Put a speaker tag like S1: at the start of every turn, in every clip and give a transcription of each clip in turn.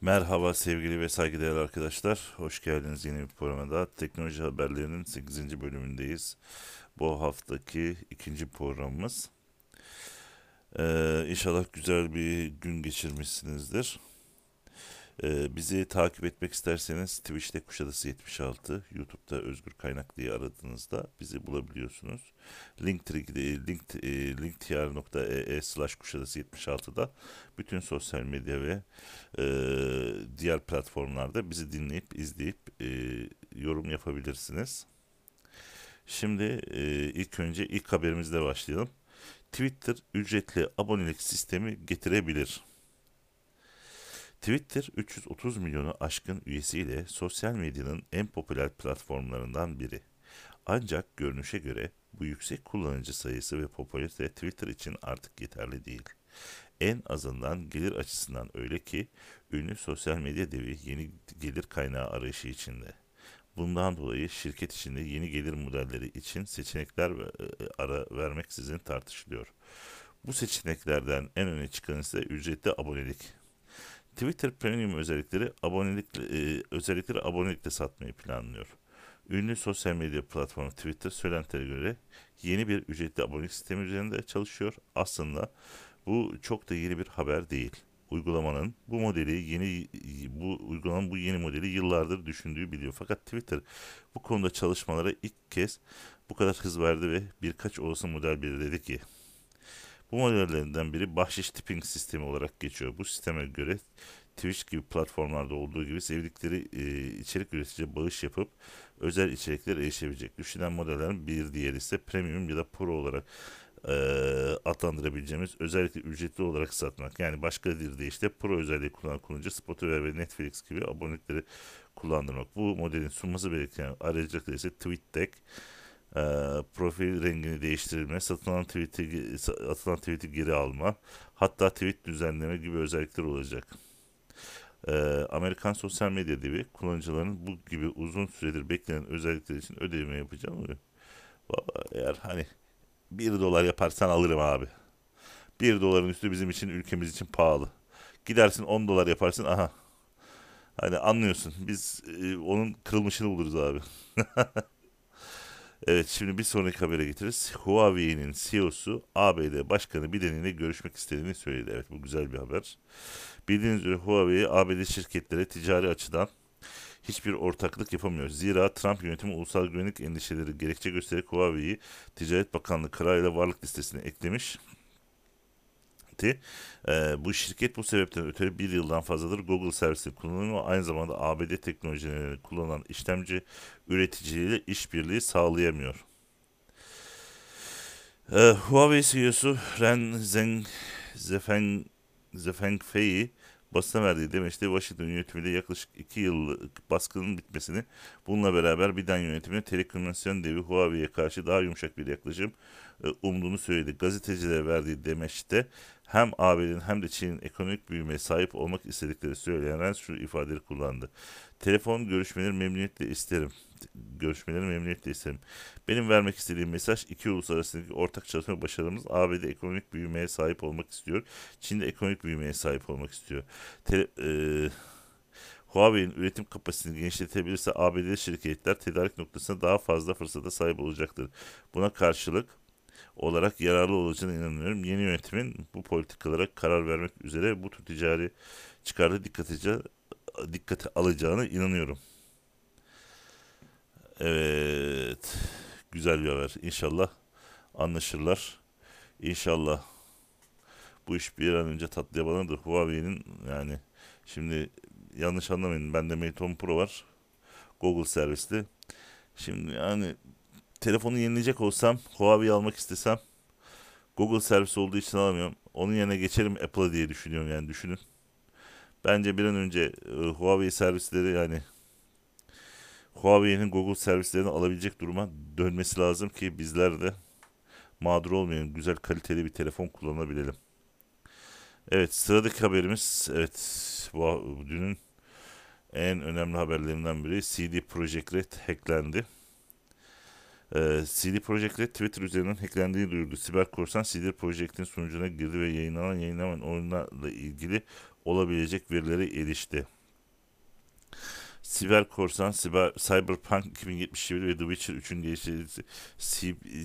S1: Merhaba sevgili ve saygıdeğer arkadaşlar. Hoş geldiniz yeni bir programa daha. Teknoloji haberlerinin 8. bölümündeyiz. Bu haftaki ikinci programımız. Ee, inşallah güzel bir gün geçirmişsinizdir. Ee, bizi takip etmek isterseniz Twitch'te Kuşadası 76, YouTube'da Özgür Kaynak diye aradığınızda bizi bulabiliyorsunuz. Linktree, link, e, linktr.ee slash Kuşadası 76'da bütün sosyal medya ve e, diğer platformlarda bizi dinleyip, izleyip e, yorum yapabilirsiniz. Şimdi e, ilk önce ilk haberimizle başlayalım. Twitter ücretli abonelik sistemi getirebilir. Twitter 330 milyonu aşkın üyesiyle sosyal medyanın en popüler platformlarından biri. Ancak görünüşe göre bu yüksek kullanıcı sayısı ve popülarite Twitter için artık yeterli değil. En azından gelir açısından öyle ki ünlü sosyal medya devi yeni gelir kaynağı arayışı içinde. Bundan dolayı şirket içinde yeni gelir modelleri için seçenekler e, ara vermeksizin tartışılıyor. Bu seçeneklerden en öne çıkan ise ücretli abonelik. Twitter Premium özellikleri abonelik e, özellikleri abonelikle satmayı planlıyor. Ünlü sosyal medya platformu Twitter söylentilere göre yeni bir ücretli abonelik sistemi üzerinde çalışıyor. Aslında bu çok da yeni bir haber değil. Uygulamanın bu modeli yeni bu uygulamanın bu yeni modeli yıllardır düşündüğü biliyor. Fakat Twitter bu konuda çalışmalara ilk kez bu kadar hız verdi ve birkaç olası model belirledi ki bu modellerinden biri bahşiş tipping sistemi olarak geçiyor. Bu sisteme göre Twitch gibi platformlarda olduğu gibi sevdikleri e, içerik üretici bağış yapıp özel içerikler erişebilecek. Düşünen modellerin bir diğeri ise premium ya da pro olarak e, adlandırabileceğimiz özellikle ücretli olarak satmak. Yani başka bir deyişle pro özelliği kullanan kullanıcı Spotify ve Netflix gibi abonelikleri kullandırmak. Bu modelin sunması gereken aracılıkları ise TweetDeck e, profil rengini değiştirme, satılan tweet'i atılan tweet'i geri alma, hatta tweet düzenleme gibi özellikler olacak. E, Amerikan sosyal medya devi kullanıcıların bu gibi uzun süredir beklenen özellikler için ödeme yapacağım mı? Valla eğer hani 1 dolar yaparsan alırım abi. 1 doların üstü bizim için ülkemiz için pahalı. Gidersin 10 dolar yaparsın aha. Hani anlıyorsun. Biz e, onun kırılmışını buluruz abi. Evet şimdi bir sonraki habere getiririz. Huawei'nin CEO'su ABD Başkanı Biden ile görüşmek istediğini söyledi. Evet bu güzel bir haber. Bildiğiniz üzere Huawei ABD şirketlere ticari açıdan hiçbir ortaklık yapamıyor. Zira Trump yönetimi ulusal güvenlik endişeleri gerekçe göstererek Huawei'yi Ticaret Bakanlığı kararıyla varlık listesine eklemiş etti. E, bu şirket bu sebepten ötürü bir yıldan fazladır Google servisi kullanıyor. Aynı zamanda ABD teknolojilerini kullanan işlemci üreticileriyle işbirliği sağlayamıyor. E, Huawei CEO'su Ren Zheng Zefeng, Zhefengfei basına verdiği demeçte Washington yönetimiyle yaklaşık 2 yıllık baskının bitmesini bununla beraber Biden yönetimine telekomünikasyon devi Huawei'ye karşı daha yumuşak bir yaklaşım umduğunu söyledi. Gazetecilere verdiği demeçte hem ABD'nin hem de Çin'in ekonomik büyümeye sahip olmak istedikleri söyleyen Rens şu ifadeleri kullandı. Telefon görüşmeleri memnuniyetle isterim. Görüşmeleri memnuniyetle isterim. Benim vermek istediğim mesaj iki ulus arasındaki ortak çalışma başarımız ABD ekonomik büyümeye sahip olmak istiyor. Çin de ekonomik büyümeye sahip olmak istiyor. Tele, e, Huawei'nin üretim kapasitesini genişletebilirse ABD şirketler tedarik noktasında daha fazla fırsata sahip olacaktır. Buna karşılık olarak yararlı olacağına inanıyorum. Yeni yönetimin bu politikalara karar vermek üzere bu tür ticari çıkarı dikkate, dikkate alacağına inanıyorum. Evet. Güzel bir haber. İnşallah anlaşırlar. İnşallah bu iş bir an önce tatlıya bağlanır. Huawei'nin yani şimdi yanlış anlamayın. Bende Mate 10 Pro var. Google servisli. Şimdi yani telefonu yenileyecek olsam Huawei almak istesem Google servis olduğu için alamıyorum. Onun yerine geçerim Apple'a diye düşünüyorum yani düşünün. Bence bir an önce e, Huawei servisleri yani Huawei'nin Google servislerini alabilecek duruma dönmesi lazım ki bizler de mağdur olmayalım. Güzel kaliteli bir telefon kullanabilelim. Evet sıradaki haberimiz evet bu dünün en önemli haberlerinden biri CD Projekt Red hacklendi. Ee, CD Projekt Twitter üzerinden hacklendiğini duyurdu. Siber korsan CD Projekt'in sunucuna girdi ve yayınlanan yayınlanan oyunlarla ilgili olabilecek verilere erişti. Siber Korsan, Siber, Cyberpunk 2071 ve The Witcher 3'ün geliştiricisi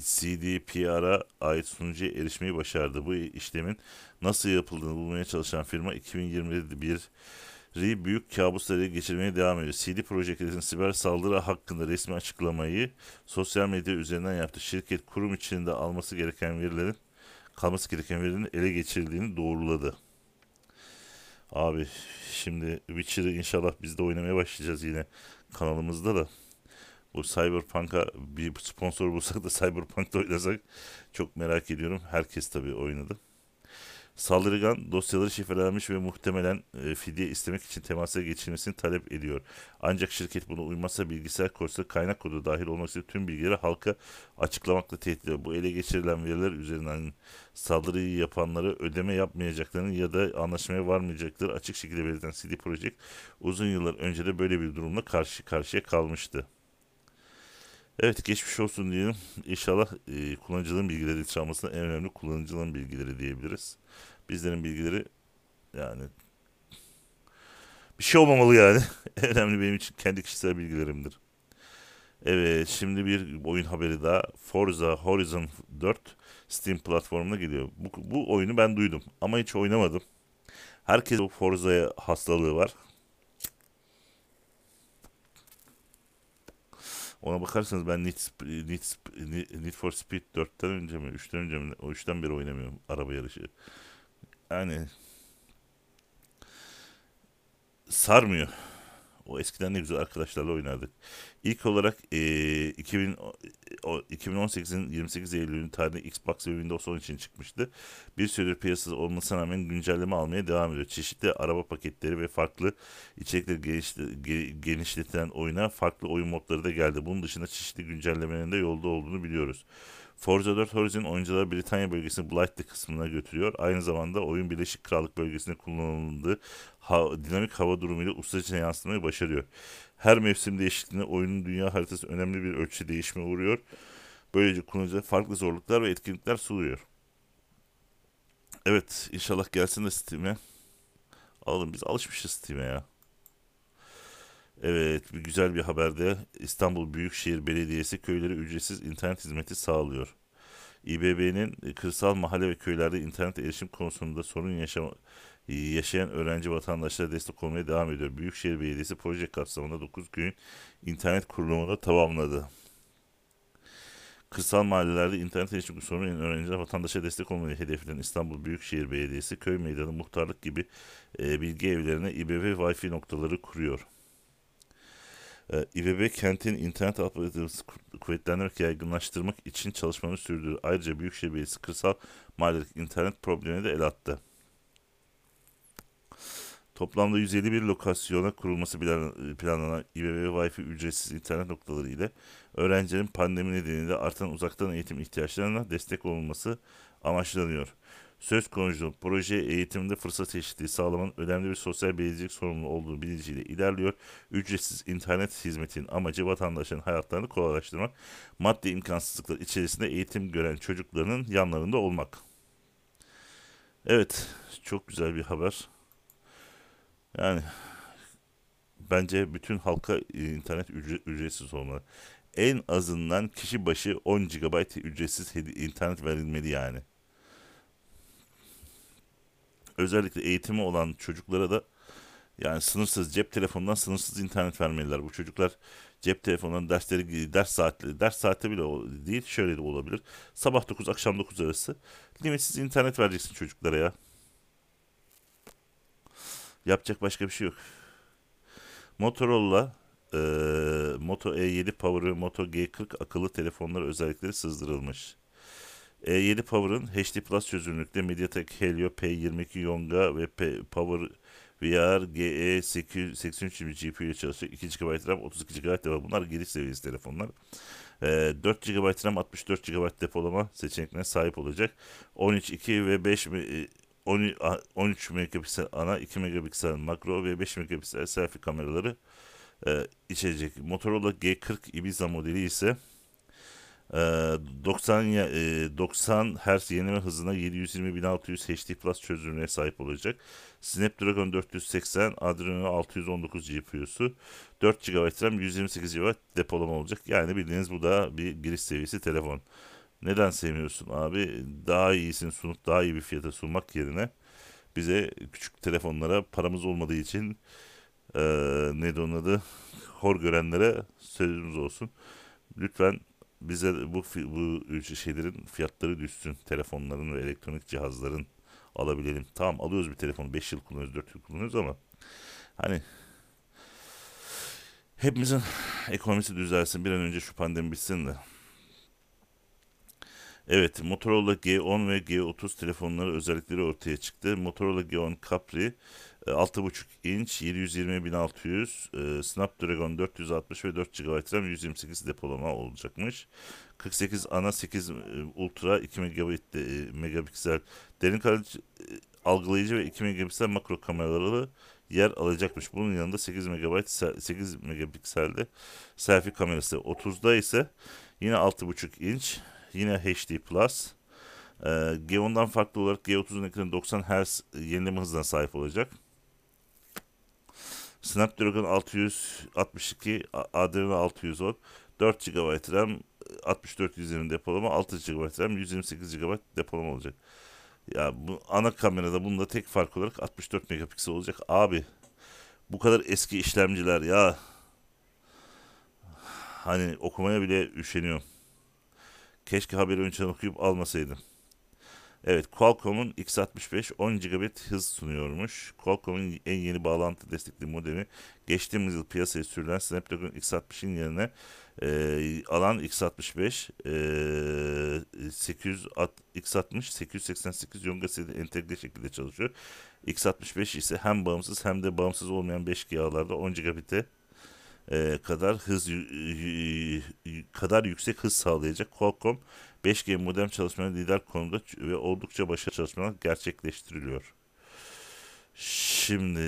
S1: CDPR'a ait sunucuya erişmeyi başardı. Bu işlemin nasıl yapıldığını bulmaya çalışan firma 2021 büyük kabusları geçirmeye devam ediyor. CD Projekt'in siber saldırı hakkında resmi açıklamayı sosyal medya üzerinden yaptı. Şirket kurum içinde alması gereken verilerin kalması gereken verilerin ele geçirildiğini doğruladı. Abi şimdi Witcher'ı inşallah biz de oynamaya başlayacağız yine kanalımızda da. Bu Cyberpunk'a bir sponsor bulsak da Cyberpunk'ta oynasak çok merak ediyorum. Herkes tabii oynadı. Saldırgan dosyaları şifrelenmiş ve muhtemelen e, fidye istemek için temasa geçilmesini talep ediyor. Ancak şirket bunu uymazsa bilgisayar korusu kaynak kodu dahil olmak üzere tüm bilgileri halka açıklamakla tehdit ediyor. Bu ele geçirilen veriler üzerinden saldırıyı yapanları ödeme yapmayacaklarını ya da anlaşmaya varmayacakları açık şekilde belirten CD Projekt uzun yıllar önce de böyle bir durumla karşı karşıya kalmıştı. Evet geçmiş olsun diyelim. İnşallah e, kullanıcının bilgileri çalmasının en önemli kullanıcının bilgileri diyebiliriz. Bizlerin bilgileri yani bir şey olmamalı yani. en önemli benim için kendi kişisel bilgilerimdir. Evet şimdi bir oyun haberi daha. Forza Horizon 4 Steam platformuna geliyor. Bu, bu oyunu ben duydum ama hiç oynamadım. Herkes bu Forza'ya hastalığı var. Ona bakarsanız ben Need, Need, Need for Speed 4'ten önce mi 3'ten önce mi o 3'ten beri oynamıyorum araba yarışı. Yani sarmıyor. O eskiden ne güzel arkadaşlarla oynardık. İlk olarak e, 2000, 2018'in 28 Eylül'ün tarihinde Xbox ve Windows 10 için çıkmıştı. Bir süredir piyasada olmasına rağmen güncelleme almaya devam ediyor. Çeşitli araba paketleri ve farklı içerikleri genişletilen oyuna farklı oyun modları da geldi. Bunun dışında çeşitli güncellemelerin de yolda olduğunu biliyoruz. Forza 4 Horizon oyuncuları Britanya bölgesinin Blight'li kısmına götürüyor. Aynı zamanda oyun Birleşik Krallık bölgesinde kullanıldığı ha, dinamik hava durumuyla ustaca yansıtmayı başarıyor. Her mevsim değişikliğinde oyunun dünya haritası önemli bir ölçüde değişme uğruyor. Böylece kullanıcıya farklı zorluklar ve etkinlikler sunuyor. Evet inşallah gelsin de Steam'e. Alalım biz alışmışız Steam'e ya. Evet, bir güzel bir haberde İstanbul Büyükşehir Belediyesi köylere ücretsiz internet hizmeti sağlıyor. İBB'nin kırsal mahalle ve köylerde internet erişim konusunda sorun yaşama, yaşayan öğrenci vatandaşlara destek olmaya devam ediyor. Büyükşehir Belediyesi proje kapsamında 9 köyün internet kurulumunu tamamladı. Kırsal mahallelerde internet erişim sorunu öğrenciler vatandaşa destek olmayı hedefleyen İstanbul Büyükşehir Belediyesi köy meydanı muhtarlık gibi e, bilgi evlerine İBB Wi-Fi noktaları kuruyor. Ee, İBB kentin internet altyapısını kuvvetlendirmek yaygınlaştırmak için çalışmalarını sürdürüyor. Ayrıca Büyükşehir Belediyesi kırsal mahalledeki internet problemine de el attı. Toplamda 151 lokasyona kurulması planlanan İBB Wi-Fi ücretsiz internet noktaları ile öğrencilerin pandemi nedeniyle artan uzaktan eğitim ihtiyaçlarına destek olunması amaçlanıyor. Söz konusu proje eğitimde fırsat eşitliği sağlamanın önemli bir sosyal belircilik sorumlu olduğu bilinciyle ilerliyor. Ücretsiz internet hizmetinin amacı vatandaşların hayatlarını kolaylaştırmak, maddi imkansızlıklar içerisinde eğitim gören çocukların yanlarında olmak. Evet, çok güzel bir haber. Yani bence bütün halka internet ücret, ücretsiz olmalı. En azından kişi başı 10 GB ücretsiz internet verilmeli yani özellikle eğitimi olan çocuklara da yani sınırsız cep telefonundan sınırsız internet vermeliler. Bu çocuklar cep telefonundan dersleri ders saatleri ders saati bile değil şöyle de olabilir. Sabah 9 akşam 9 arası limitsiz internet vereceksin çocuklara ya. Yapacak başka bir şey yok. Motorola e, Moto E7 Power ve Moto G40 akıllı telefonlar özellikleri sızdırılmış. E7 Power'ın HD Plus çözünürlükte MediaTek Helio P22 Yonga ve P Power VR GE83 GPU ile çalışacak 2 GB RAM 32 GB depo bunlar giriş seviyesi telefonlar. E, 4 GB RAM 64 GB depolama seçeneklerine sahip olacak. 13, 2 ve 5 13 megapiksel ana 2 megapiksel makro ve 5 megapiksel selfie kameraları e, içerecek. Motorola G40 Ibiza modeli ise 90 ya- e, 90 Hz yenileme hızına 720-1600 HD Plus çözünürlüğe sahip olacak. Snapdragon 480 Adreno 619 GPU'su 4 GB RAM 128 GB depolama olacak. Yani bildiğiniz bu da bir giriş seviyesi telefon. Neden sevmiyorsun abi? Daha iyisini sunup daha iyi bir fiyata sunmak yerine bize küçük telefonlara paramız olmadığı için eee neydi onun adı? Hor görenlere sözümüz olsun. Lütfen bize bu bu şeylerin fiyatları düşsün. Telefonların ve elektronik cihazların alabilelim. Tamam alıyoruz bir telefonu 5 yıl kullanıyoruz 4 yıl kullanıyoruz ama hani hepimizin ekonomisi düzelsin bir an önce şu pandemi bitsin de. Evet Motorola G10 ve G30 telefonları özellikleri ortaya çıktı. Motorola G10 Capri 6.5 inç 720-1600 e, Snapdragon 460 ve 4 GB RAM 128 depolama olacakmış. 48 ana 8 e, ultra 2 megabit de- e, megapiksel derin kalite e, algılayıcı ve 2 megapiksel makro kameraları yer alacakmış. Bunun yanında 8 megabayt se- 8 megapikselde selfie kamerası. 30'da ise yine 6.5 inç yine HD Plus. Ee, G10'dan farklı olarak G30'un ekranı 90 Hz yenileme hızına sahip olacak. Snapdragon 662, A- Adreno 610, 4 GB RAM, 64 120 depolama, 6 GB RAM, 128 GB depolama olacak. Ya bu ana kamerada bunda tek fark olarak 64 megapiksel olacak. Abi bu kadar eski işlemciler ya hani okumaya bile üşeniyorum. Keşke haberi önceden okuyup almasaydım. Evet Qualcomm'un X65 10 GB hız sunuyormuş. Qualcomm'un en yeni bağlantı destekli modemi geçtiğimiz yıl piyasaya sürülen Snapdragon X60'ın yerine e, alan X65 e, 800 at- X60 888 Yonga seride entegre şekilde çalışıyor. X65 ise hem bağımsız hem de bağımsız olmayan 5G ağlarda 10 GB'e e, kadar hız kadar yüksek hız sağlayacak Qualcomm 5G modem çalışmalarında lider konumda ve oldukça başarılı çalışmalar gerçekleştiriliyor. Şimdi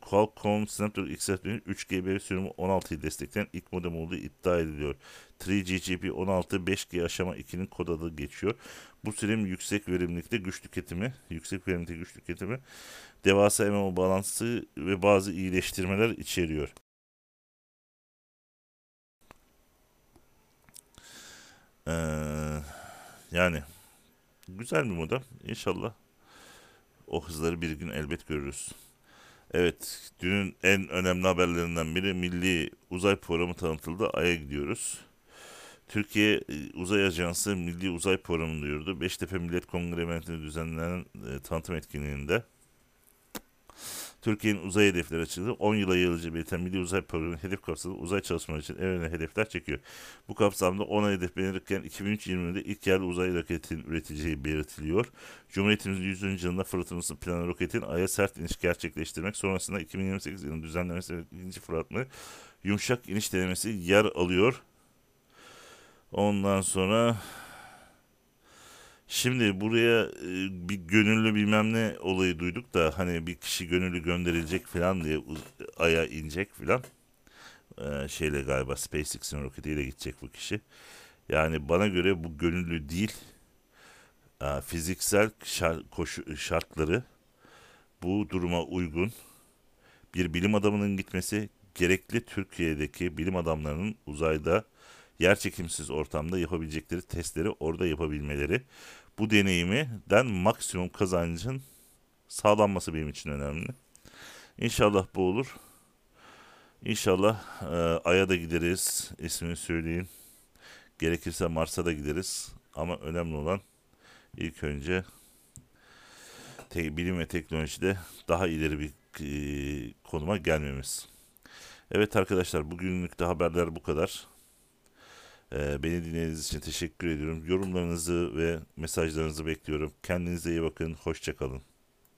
S1: Qualcomm Snapdragon X60'nin 3GB sürümü 16'yı destekleyen ilk modem olduğu iddia ediliyor. 3GPP 16 5G aşama 2'nin kod adı geçiyor. Bu sürüm yüksek verimlilikte güç tüketimi, yüksek verimlilikte güç tüketimi, devasa MMO bağlantısı ve bazı iyileştirmeler içeriyor. Ee, yani güzel bir modem. İnşallah o hızları bir gün elbet görürüz. Evet, dünün en önemli haberlerinden biri Milli Uzay Programı tanıtıldı. Ay'a gidiyoruz. Türkiye e, Uzay Ajansı Milli Uzay Programı'nı duyurdu. Beştepe Millet Kongre Meclisi'nde düzenlenen e, tanıtım etkinliğinde Türkiye'nin uzay hedefleri açıldı. 10 yıla yayılacağı belirten Milli Uzay Programı hedef kapsamında uzay çalışmaları için en önemli hedefler çekiyor. Bu kapsamda 10 hedef belirlenirken 2003-2020'de ilk yerli uzay roketin üretileceği belirtiliyor. Cumhuriyetimizin 100. yılında fırlatılması planı roketin Ay'a sert iniş gerçekleştirmek sonrasında 2028 yılının düzenlemesi ikinci fırlatma yumuşak iniş denemesi yer alıyor. Ondan sonra Şimdi buraya e, bir gönüllü bilmem ne olayı duyduk da hani bir kişi gönüllü gönderilecek falan diye aya inecek falan. Ee, şeyle galiba SpaceX'in roketiyle gidecek bu kişi. Yani bana göre bu gönüllü değil. Aa, fiziksel şar- koşu şartları bu duruma uygun bir bilim adamının gitmesi gerekli Türkiye'deki bilim adamlarının uzayda yerçekimsiz ortamda yapabilecekleri testleri orada yapabilmeleri bu deneyimden maksimum kazancın sağlanması benim için önemli. İnşallah bu olur. İnşallah e, Ay'a da gideriz. İsmini söyleyin. Gerekirse Mars'a da gideriz. Ama önemli olan ilk önce te- bilim ve teknolojide daha ileri bir e, konuma gelmemiz. Evet arkadaşlar bugünlük de haberler bu kadar. Ee, beni dinlediğiniz için teşekkür ediyorum. Yorumlarınızı ve mesajlarınızı bekliyorum. Kendinize iyi bakın. Hoşçakalın.